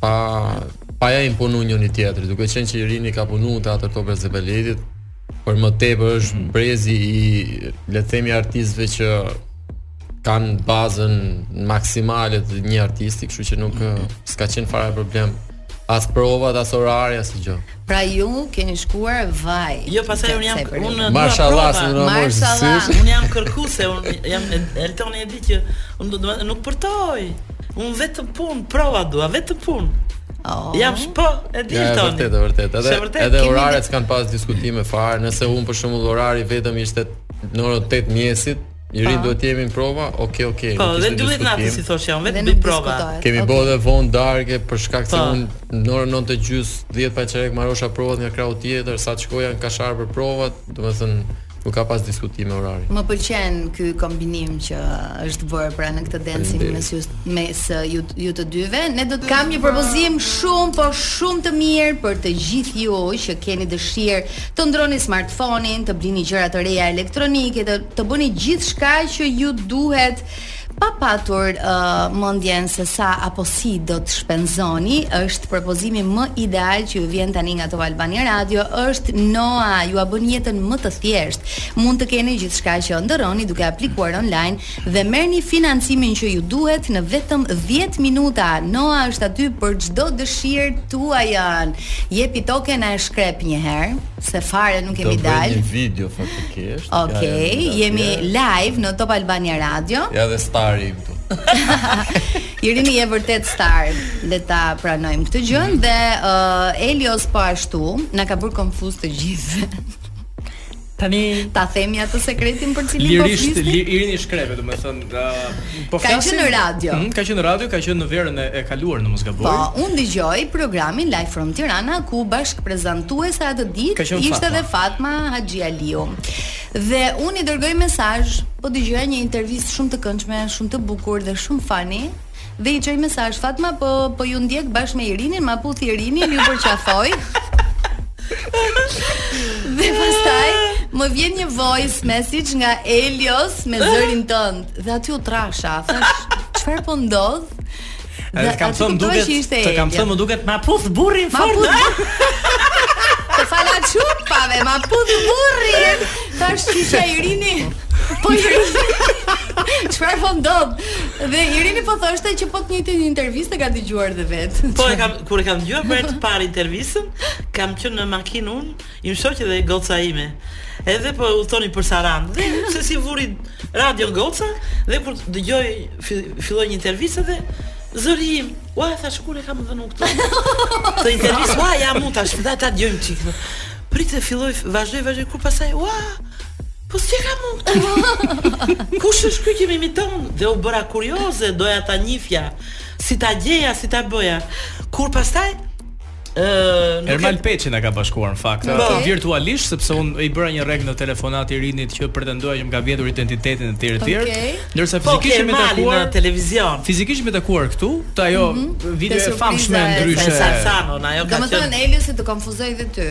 pa pa ja imponu njëri tjetrit, duke qenë që Irini ka punu në Teatër të Operës e Baletit, për më tepër është mm. brezi i le të themi artistëve që kanë bazën maksimale të një artisti, kështu që nuk mm. s'ka qenë fare problem as provat, as orari, asgjë. Pra ju keni shkuar vaj. Jo, pastaj un jam un dua. Mashallah, sidomos. Un jam kërkuese, un jam Eltoni e di që un do të nuk përtoj. Un vetëm pun, prova dua, vetëm pun. Oh. Jam po, e di ja, Eltoni. Vërtet, vërtet. Edhe vërtet, edhe oraret s'kanë pas diskutime fare, nëse un për shembull orari vetëm ishte në orën 8 mëngjesit, Irini duhet të jemi në prova, ok, ok. Po, dhe 12 natës i thosha jam, vetëm në prova. Kemi okay. bërë dhe vonë darke për shkak se po. unë në orën 9 e gjys, 10 pa çerek maroja provat nga krahu tjetër, sa të shkoja në Kashar për provat, domethënë nuk ka pas diskutime orari. Më pëlqen ky kombinim që është bërë pra në këtë dancing mes ju mes uh, ju, ju të dyve. Ne do të kam një propozim shumë po shumë të mirë për të gjithë ju që keni dëshirë të ndërroni smartphone-in, të blini gjëra të reja elektronike, të, të bëni gjithçka që ju duhet pa patur uh, mendjen se sa apo si do të shpenzoni, është propozimi më ideal që ju vjen tani nga Top Albania Radio, është Noa, jua bën jetën më të thjeshtë. Mund të keni gjithçka që ëndërroni duke aplikuar online dhe merrni financimin që ju duhet në vetëm dhjetë minuta Noa është aty për çdo dëshirë tuajën jepi Toke na e shkrep një herë se fare nuk kemi dalë. Do bëjmë një video faktikisht. Okej, okay, jemi live në Top Albania Radio. Ja dhe stari këtu. Irini je vërtet star, le ta pranojmë këtë gjë mm -hmm. dhe uh, Elios po ashtu na ka bërë konfuz të gjithë. Tani ta themi atë sekretin për të cilin po flisnim. Lirisht, li, Irini shkrepe, domethënë, uh, po flasim. Ka qenë në radio. Mm, ka qenë në radio, ka qenë në verën e, e kaluar në mos gaboj. Po, unë dëgjoj programin Live from Tirana ku bashkëprezantuese atë ditë ishte edhe Fatma Haxhialiu. Dhe unë i dërgoj mesazh, po dëgjoja një intervistë shumë të këndshme, shumë të bukur dhe shumë funny. Dhe i çoj mesazh Fatma po po ju ndjek bashkë me Irinin, ma puth Irinin, ju përqafoj. dhe pastaj më vjen një voice message nga Elios me zërin tënd dhe aty u trasha. Thashë, çfarë po ndodh? Dhe të kam thënë duket, të kam thënë më duket ma puth burrin fort. Të fala çupave, ma puth burrin. Thashë ti je Irini. Po Irini. Çfarë po ndodh? Dhe Irini po thoshte që po të njëjtin intervistë e ka dëgjuar dhe vetë. Po e kam kur e kam dëgjuar për herë të parë intervistën, kam qenë në makinë unë, im shoq dhe goca ime. Edhe po udhëtonim për Sarandë. Dhe se si vuri radio goca dhe kur dëgjoj filloi një intervistë dhe zëri im, ua thashë kur e kam dhënë këtë, këtë intervistë, ua jam unë thashë, ta dëgjojmë një çik. Prit filloi, vazhdoi, vazhdoi kur pastaj, ua Po si ka mundësi? Kush është ky që më imiton? Dhe u bëra kurioze, doja ta njihja, si ta gjeja, si ta bëja. Kur pastaj Uh, Ermal e... Peçi na ka bashkuar në fakt okay. Po. virtualisht sepse unë i bëra një rreng në telefonatë Irinit që pretendoja që më ka vjedhur identitetin e tjerë e tjerë. Okay. Ndërsa po, fizikisht jemi takuar në televizion. Fizikisht jemi takuar këtu, te ajo mm -hmm. video e famshme ndryshe. Sa sa, ajo ka. Domethënë Eliosi të konfuzoi dhe ty.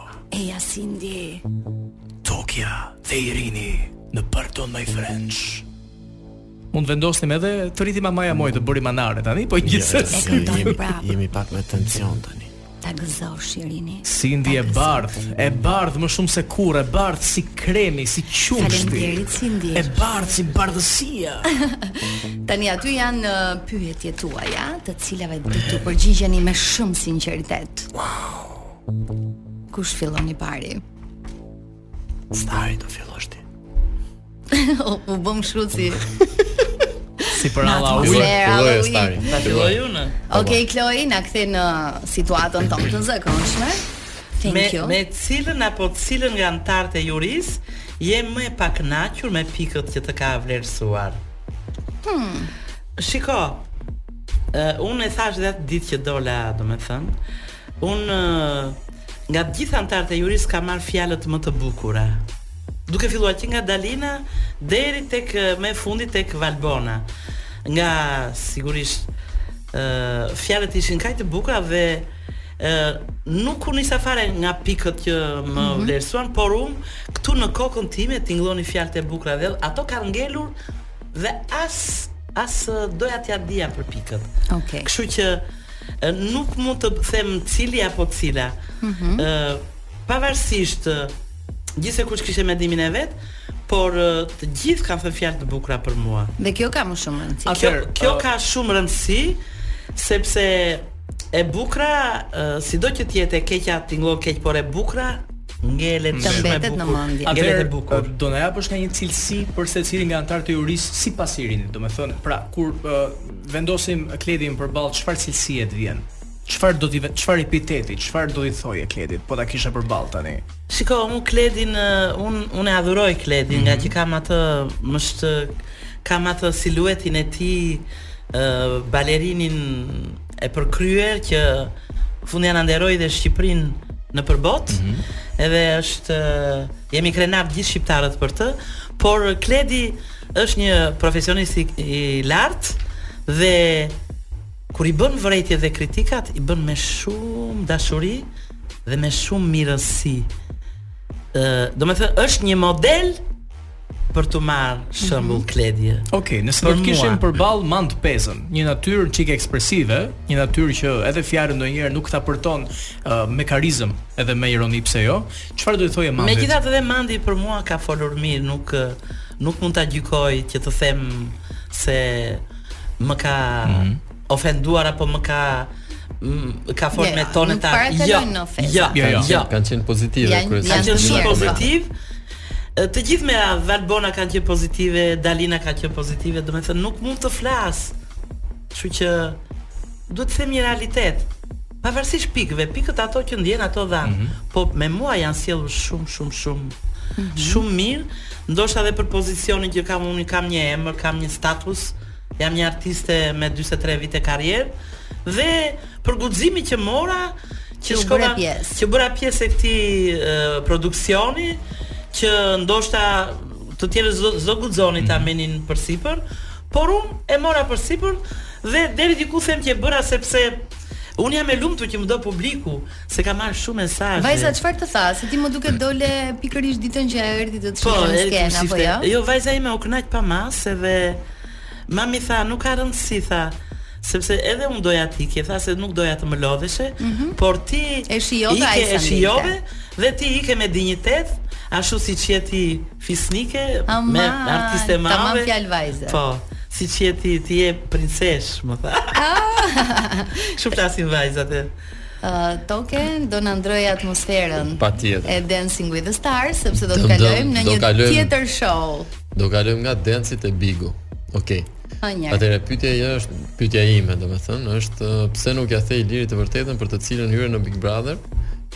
Eja Cindy. Tokja dhe Irini në Pardon My French. Mund të vendosnim edhe Të rritin mamaja moj të bëri manare tani, po gjithsesi. Jo, jo, jemi, jemi pak me tension tani. Ta gëzosh Irini. Cindy e bardhë, e bardhë më shumë se kurrë, e bardhë si kremi, si qumështi. Faleminderit Cindy. E bardhë si bardhësia. tani aty janë uh, pyetjet tuaja, të cilave do t'u përgjigjeni me shumë sinqeritet. Wow. Kush fillon i pari? Stari do fillosh ti. o, u bëm kështu si. si për Halloween. Filloi Stari. Ta filloi unë. Okej, Kloi, na kthe në situatën tonë të zakonshme. Thank me, you. Me cilën apo cilën nga anëtarët e jurisë je më e pakënaqur me pikët që të ka vlerësuar? Hmm. Shiko, uh, unë e thashë dhe atë ditë që dola, domethënë, Un nga të gjithë anëtarët e jurisë kam marrë fjalët më të bukura. Duke filluar që nga Dalina deri tek më e fundit tek Valbona. Nga sigurisht ë fjalët ishin kaq të bukura dhe ë nuk u nisa fare nga pikët që më mm -hmm. vlerësuan, por un këtu në kokën time tingëllonin fjalët e bukura dhe ato kanë ngelur dhe as As doja t'ia dija për pikët. Okej. Okay. Kështu që nuk mund të them cili apo cila. Ëh, mm -hmm. uh, pavarësisht gjithsekush kishte mendimin e vet, por të gjithë kanë thënë fjalë të bukura për mua. Dhe kjo ka më shumë rëndësi. Kjo, kjo uh, ka shumë rëndësi sepse e bukra, uh, sido që të jetë e keqja tingëllon keq, por e bukra Ngelet të mbetet në mendje. Ngelet e bukur. Do na japësh një cilësi për secilin nga anëtarët e jurisë sipas Irinit, domethënë, pra kur uh, vendosim Kledin përballë çfarë cilësie të vjen? Çfarë do të çfarë epiteti, çfarë do t'i thoje Kledit, po ta kishe përballë tani. Shiko, un Kledin, un un e adhuroj Kledin mm -hmm. mhm. ngaqë kam atë më shtë kam atë siluetën e tij uh, balerinin e përkryer, që fundja na nderoi dhe Shqipërinë nëpër botë. Mm -hmm. Edhe është jemi krenarë të gjithë shqiptarët për të, por Kledi është një profesionist i, i lartë dhe kur i bën vërejtjet dhe kritikat i bën me shumë dashuri dhe me shumë mirësi. Ë, domethënë është një model për t'u marrë mhm. shembull mm -hmm. Kledi. Okej, okay, nëse do të kishim përballë Mand Pezën, një natyrë çik ekspresive, një natyrë që edhe fjalën ndonjëherë nuk ta përton uh, me karizëm, edhe me ironi pse jo, çfarë do t'i thoje Mandit? Megjithatë edhe Mandi për mua ka folur mirë, nuk nuk mund ta gjykoj që të them se më ka mm -hmm. ofenduar apo më ka më ka fort jo, me jo, tonë ta. Jo, jo, jo, jo, jo. Kanë qenë pozitive kryesisht. Kanë qenë shumë pozitiv. Të gjithë me Valbona kanë qenë pozitive, Dalina ka qenë pozitive, domethënë nuk mund të flas. Kështu që duhet të them një realitet. Pavarësisht pikëve, pikët ato që ndjenë ato dhanë, mm -hmm. po me mua janë sjellur shumë shumë shumë mm -hmm. shumë mirë, ndoshta edhe për pozicionin që kam unë, kam një emër, kam një status, Jam një artiste me dyzet e tre vite karrierë dhe për guximin që mora që shkova që bëra pjesë e këtij produksioni që ndoshta të tjerë s'do guxonin ta mhm. merrnin përsipër, por unë e mora përsipër dhe deri diku them që e bëra sepse unë jam e lumtur që më do publiku, Se kam marrë shumë mesazhe. Vajza çfarë të tha, se ti më duket dole pikërisht ditën që ajo erdhi të të po, shihte në skenë apo jo? Jo, vajza ime u kënaq pa masë edhe mami tha, nuk ka rëndësi tha sepse edhe un doja të ikje tha se nuk doja të më lodheshe, mm -hmm. por ti e shijove, aq sa e shijove dhe ti ike me dinjitet, ashtu siç je ti fisnike, Aman, me artiste mave. Tamam fjalë vajze. Po si që ti, ti je princeshë, më tha. Ah. Shumë flasin vajzat e. Toke do na ndërrojë atmosferën e Dancing with the Stars sepse do të kalojmë në një tjetër show. Do kalojmë nga Dancing te Bigu. Okej. Okay. Atëherë pyetja e është pyetja ime, domethënë, është pse nuk ia the Ilirit të vërtetën për të cilën hyre në Big Brother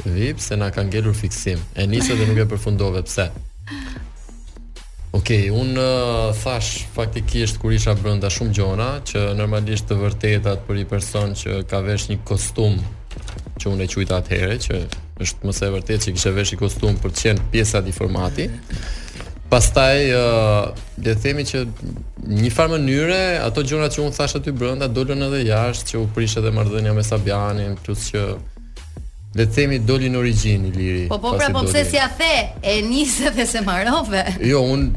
Vip? Se na ka ngelur fiksim. E nise dhe nuk e përfundove pse. Ok, unë thashë faktikisht kur isha brenda shumë gjona që normalisht të vërtetat për një person që ka vesh një kostum që unë e quajta atëhere që është më se e vërtetë që kishe vesh një kostum për të qenë pjesë e atij formati pastaj uh, le të themi që në një farë mënyre ato gjona që unë thashë aty brenda dolën edhe jashtë që u prish edhe marrëdhënia me Sabianin plus që Le të themi doli në origjinë Iliri. Po po pra po pse s'ia the? E nise dhe s'e mbarove. Jo, un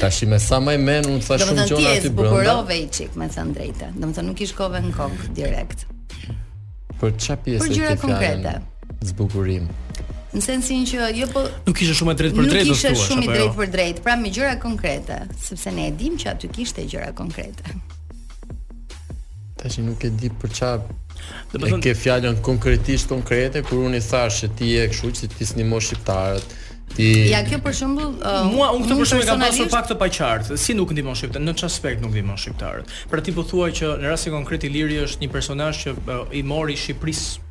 tash me sa mbaj mend un thashë shumë gjëra aty brenda. E zbukurove një çik, me thënë drejtë. Domethënë nuk i shkove në kokë direkt. Për çfarë pjesë? Për gjëra konkrete. Zbukurim. Në sensin që jo po nuk ishte shumë e drejtpërdrejtë, thua. Nuk ishte shumë i jo? drejtpërdrejtë, pra me gjëra konkrete, sepse ne e dimë që aty kishte gjëra konkrete. Tash nuk e di për çfarë. Domethënë e ke fjalën konkretisht konkrete kur unë i thashë se ti je kështu që ti s'ndihmon shqiptarët. Ti Ja kjo për shembull uh, mua unë këtë për shembull e kam pasur pak të paqartë. Si nuk ndihmon shqiptarët? Në çfarë aspekt nuk ndihmon shqiptarët? Pra ti po thua që në rastin konkret Iliri është një personazh që uh, i mori Shqipërisë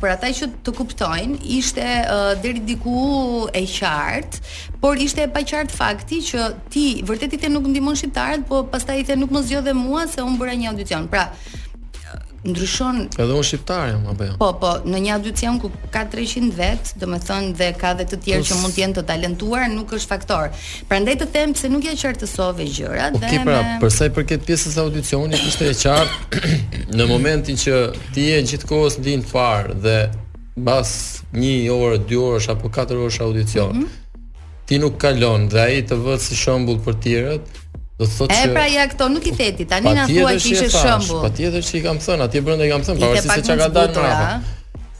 për ata që të kuptojnë, ishte uh, deri diku e qartë, por ishte e paqartë fakti që ti vërtet i the nuk ndihmon shqiptarët, po pastaj i the nuk më zgjodhe mua se un bëra një audicion. Pra, ndryshon edhe un shqiptar jam apo jo po po në një audicion ku ka 300 veta domethënë dhe ka dhe të tjerë që mund të jenë të talentuar nuk është faktor Prandaj të them pse nuk ia qartësove gjërat okay, dhe pra, me për sa i përket pjesës së audicionit ishte e qartë në momentin që ti je gjithë kohës në vijë të parë dhe mbas 1 orë, 2 orësh apo 4 orësh audicion. Mm -hmm. Ti nuk kalon dhe ai të vë si shembull për tjerët, do të thotë se E pra ja këto nuk i the ti, tani na thua që ishte shembull. Patjetër që i kam thënë, atje brenda i kam thënë, pavarësisht se çka ka dalë.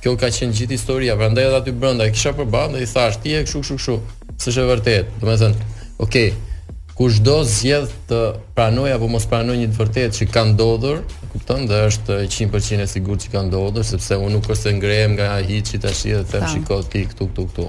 Kjo ka qenë gjithë historia, prandaj edhe aty brenda e kisha përballë dhe i thashë ti je kshu kshu kshu. S'është e vërtetë. Domethënë, ok, kushdo zgjedh të pranojë apo mos pranojë një të vërtetë që ka ndodhur, e kupton, dhe është 100% e sigurt që ka ndodhur, sepse unë nuk është se ngrehem nga hiçi tash dhe them shiko ti këtu këtu këtu.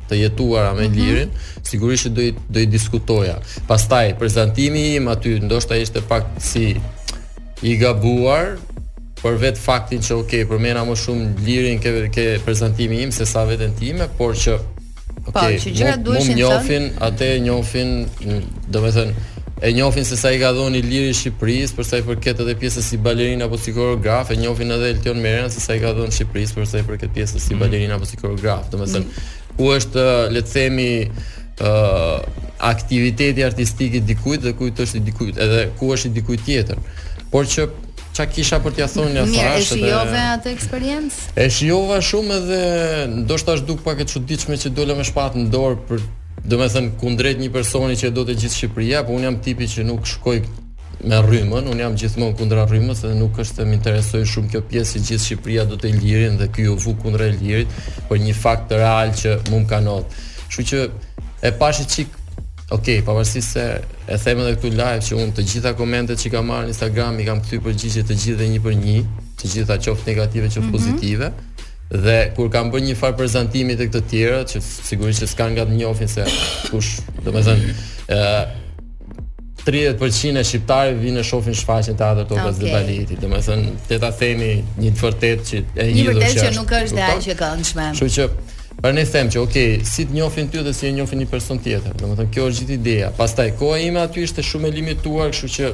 të jetuara me mhm. Ilirin, mm -hmm. sigurisht që do i do i diskutoja. Pastaj prezantimi im aty ndoshta ishte pak si i gabuar për vetë faktin që ok, përmenda më shumë Ilirin ke ke prezantimi im se sa veten time, por që Ok, po, që gjërat duheshin të njofin, atë e njofin, domethënë e njohin se sa i ka dhënë Iliri Shqipërisë, për sa i përket edhe pjesës si balerin apo si koreograf, e njohin edhe Elton Merën se sa i ka dhënë Shqipërisë, për sa i përket pjesës si mhm. balerin apo si koreograf. Domethënë, mhm. ku është le të themi ë uh, aktiviteti artistik i dikujt dhe ku është i dikujt, edhe ku është i dikujt tjetër. Por që ça kisha për t'ia thënë ia thashë. Mirë, e shijove atë eksperiencë? E shijova shumë edhe ndoshta është duk pak e çuditshme që dola me shpatë në dorë për Domethënë kundrejt një personi që e do gjithë Shqipëria, po unë jam tipi që nuk shkoj me rrymën, unë jam gjithmonë kundra rrymës dhe nuk është se më interesoi shumë kjo pjesë që gjithë Shqipëria do Ilirin dhe ky u vu kundra Ilirit, por një fakt real që mu m'ka ndodh. Kështu që e pashë çik Ok, pavarësisht se e them edhe këtu live që unë të gjitha komentet që kam marrë në Instagram i kam kthy përgjigje të gjithëve një për një, të gjitha qoftë negative qoftë mm -hmm. pozitive. Dhe kur kam bërë një farë prezantimi te këta të tjerët, që sigurisht që s'kanë nga të njofin se kush, domethënë, uh, 30% e shqiptarëve vinë e shofin shfaqjen te Teatri i Operës okay. dhe Baletit. Domethënë, ta themi një të vërtet që e një vërtet që, që nuk është dhe aq e këndshme. Kshu që, pra ne themi që, okej, okay, si të njofin ty dhe si e njofin një person tjetër. Domethënë, kjo është gjithë ideja. Pastaj, koha ime aty ishte shumë e limituar, kështu që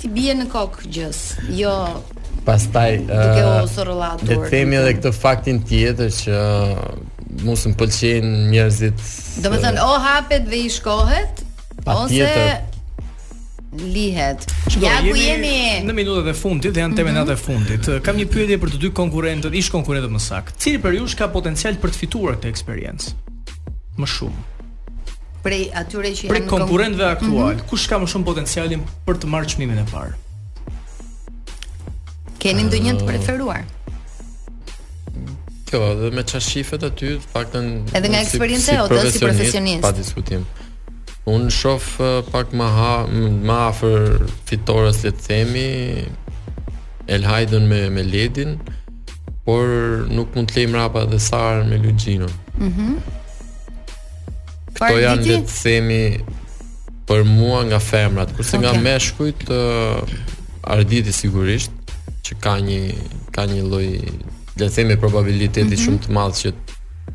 T'i bije në kokë gjësë, jo pastaj duke u sorollatur. Le të themi edhe këtë faktin tjetër që mos më pëlqejnë njerëzit. Domethënë, o hapet dhe i shkohet ose lihet. Qdo, ja ku jemi në minutat e fundit dhe janë temat mm -hmm. e fundit. Kam një pyetje për të dy konkurrentët, ish konkurrentët më saktë. Cili prej jush ka potencial për të fituar këtë eksperiencë? Më shumë. Prej atyre që janë Prej konkurrentëve kom... aktual, mm -hmm. kush ka më shumë potencialin për të marrë çmimin e parë? Keni ndonjë të preferuar? Qoftë dhe me ça shifet aty, të paktën Edhe nga eksperienca si, si e jotja si profesionist. Pa diskutim. Unë shof pak më a më afër fitores le të themi Elhaidën me me Ledin. Por nuk mund të lëmë prapa dhe Sarën me Luixhinon. Mhm. Mm Këto janë le të themi për mua nga femrat, kurse okay. nga meshkujt uh, Arditi sigurisht që ka një ka një lloj le të themi probabiliteti mm -hmm. shumë të madh që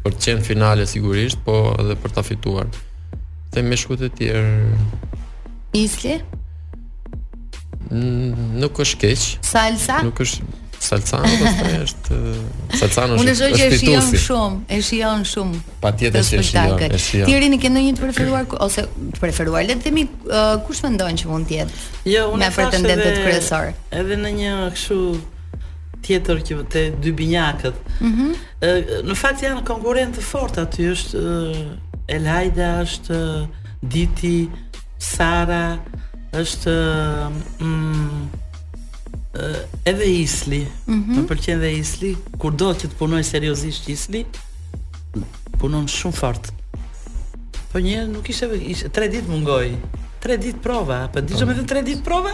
për të qenë finale sigurisht, po edhe për ta fituar. Te meshkujt e tjerë Isli? Mm, nuk është keq. Salsa? Nuk është salsa, pastaj është salsa në shumë. Unë shoh që e shijon shumë, e shijon shumë. Patjetër që e shijon, e shijon. Ti rini ke ndonjë të preferuar ose të preferuar, le të themi uh, kush mendon që mund të jetë? Jo, unë te pretendentët kryesor. Edhe në një vështrim tjetër që te dy binjakët. Mhm. Mm në fakt janë konkurrentë të fortë aty është Elhaida është Diti Sara është mm, edhe Isli. Mm -hmm. Më pëlqen dhe Isli, kur do që të punojë seriozisht Isli, punon shumë fort. Po një nuk ishte, ishte 3 ditë mungoi. 3 ditë prova, po e di, po. më thonë 3 ditë prova?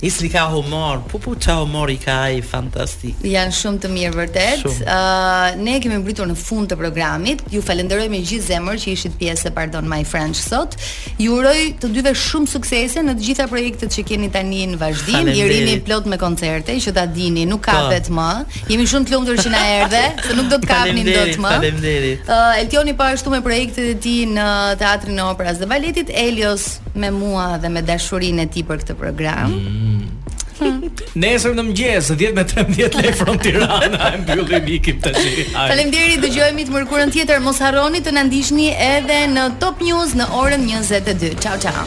Isli ka humor, po po ça humor i ka ai fantastik. Janë shumë të mirë vërtet. Ë uh, ne kemi mbërritur në fund të programit. Ju falenderoj me gjithë zemër që ishit pjesë e Pardon My French sot. Ju uroj të dyve shumë suksese në të gjitha projektet që keni tani në vazhdim. Erini plot me koncerte që ta dini, nuk po. kapet më. Jemi shumë të lumtur që na erdhe, se nuk do të kapnim dot më. Faleminderit. Ë uh, Eltioni po ashtu me projektet e tij në Teatrin e Operas dhe Baletit, Elios me mua dhe me dashurinë e tij për këtë program. Mm. Nesër në mëngjes 10 me 13 Live From Tirana e mbyllim ikim tash. Faleminderit, dëgjohemi të mërkurën tjetër. Mos harroni të na ndiqni edhe në Top News në orën 22. Ciao ciao.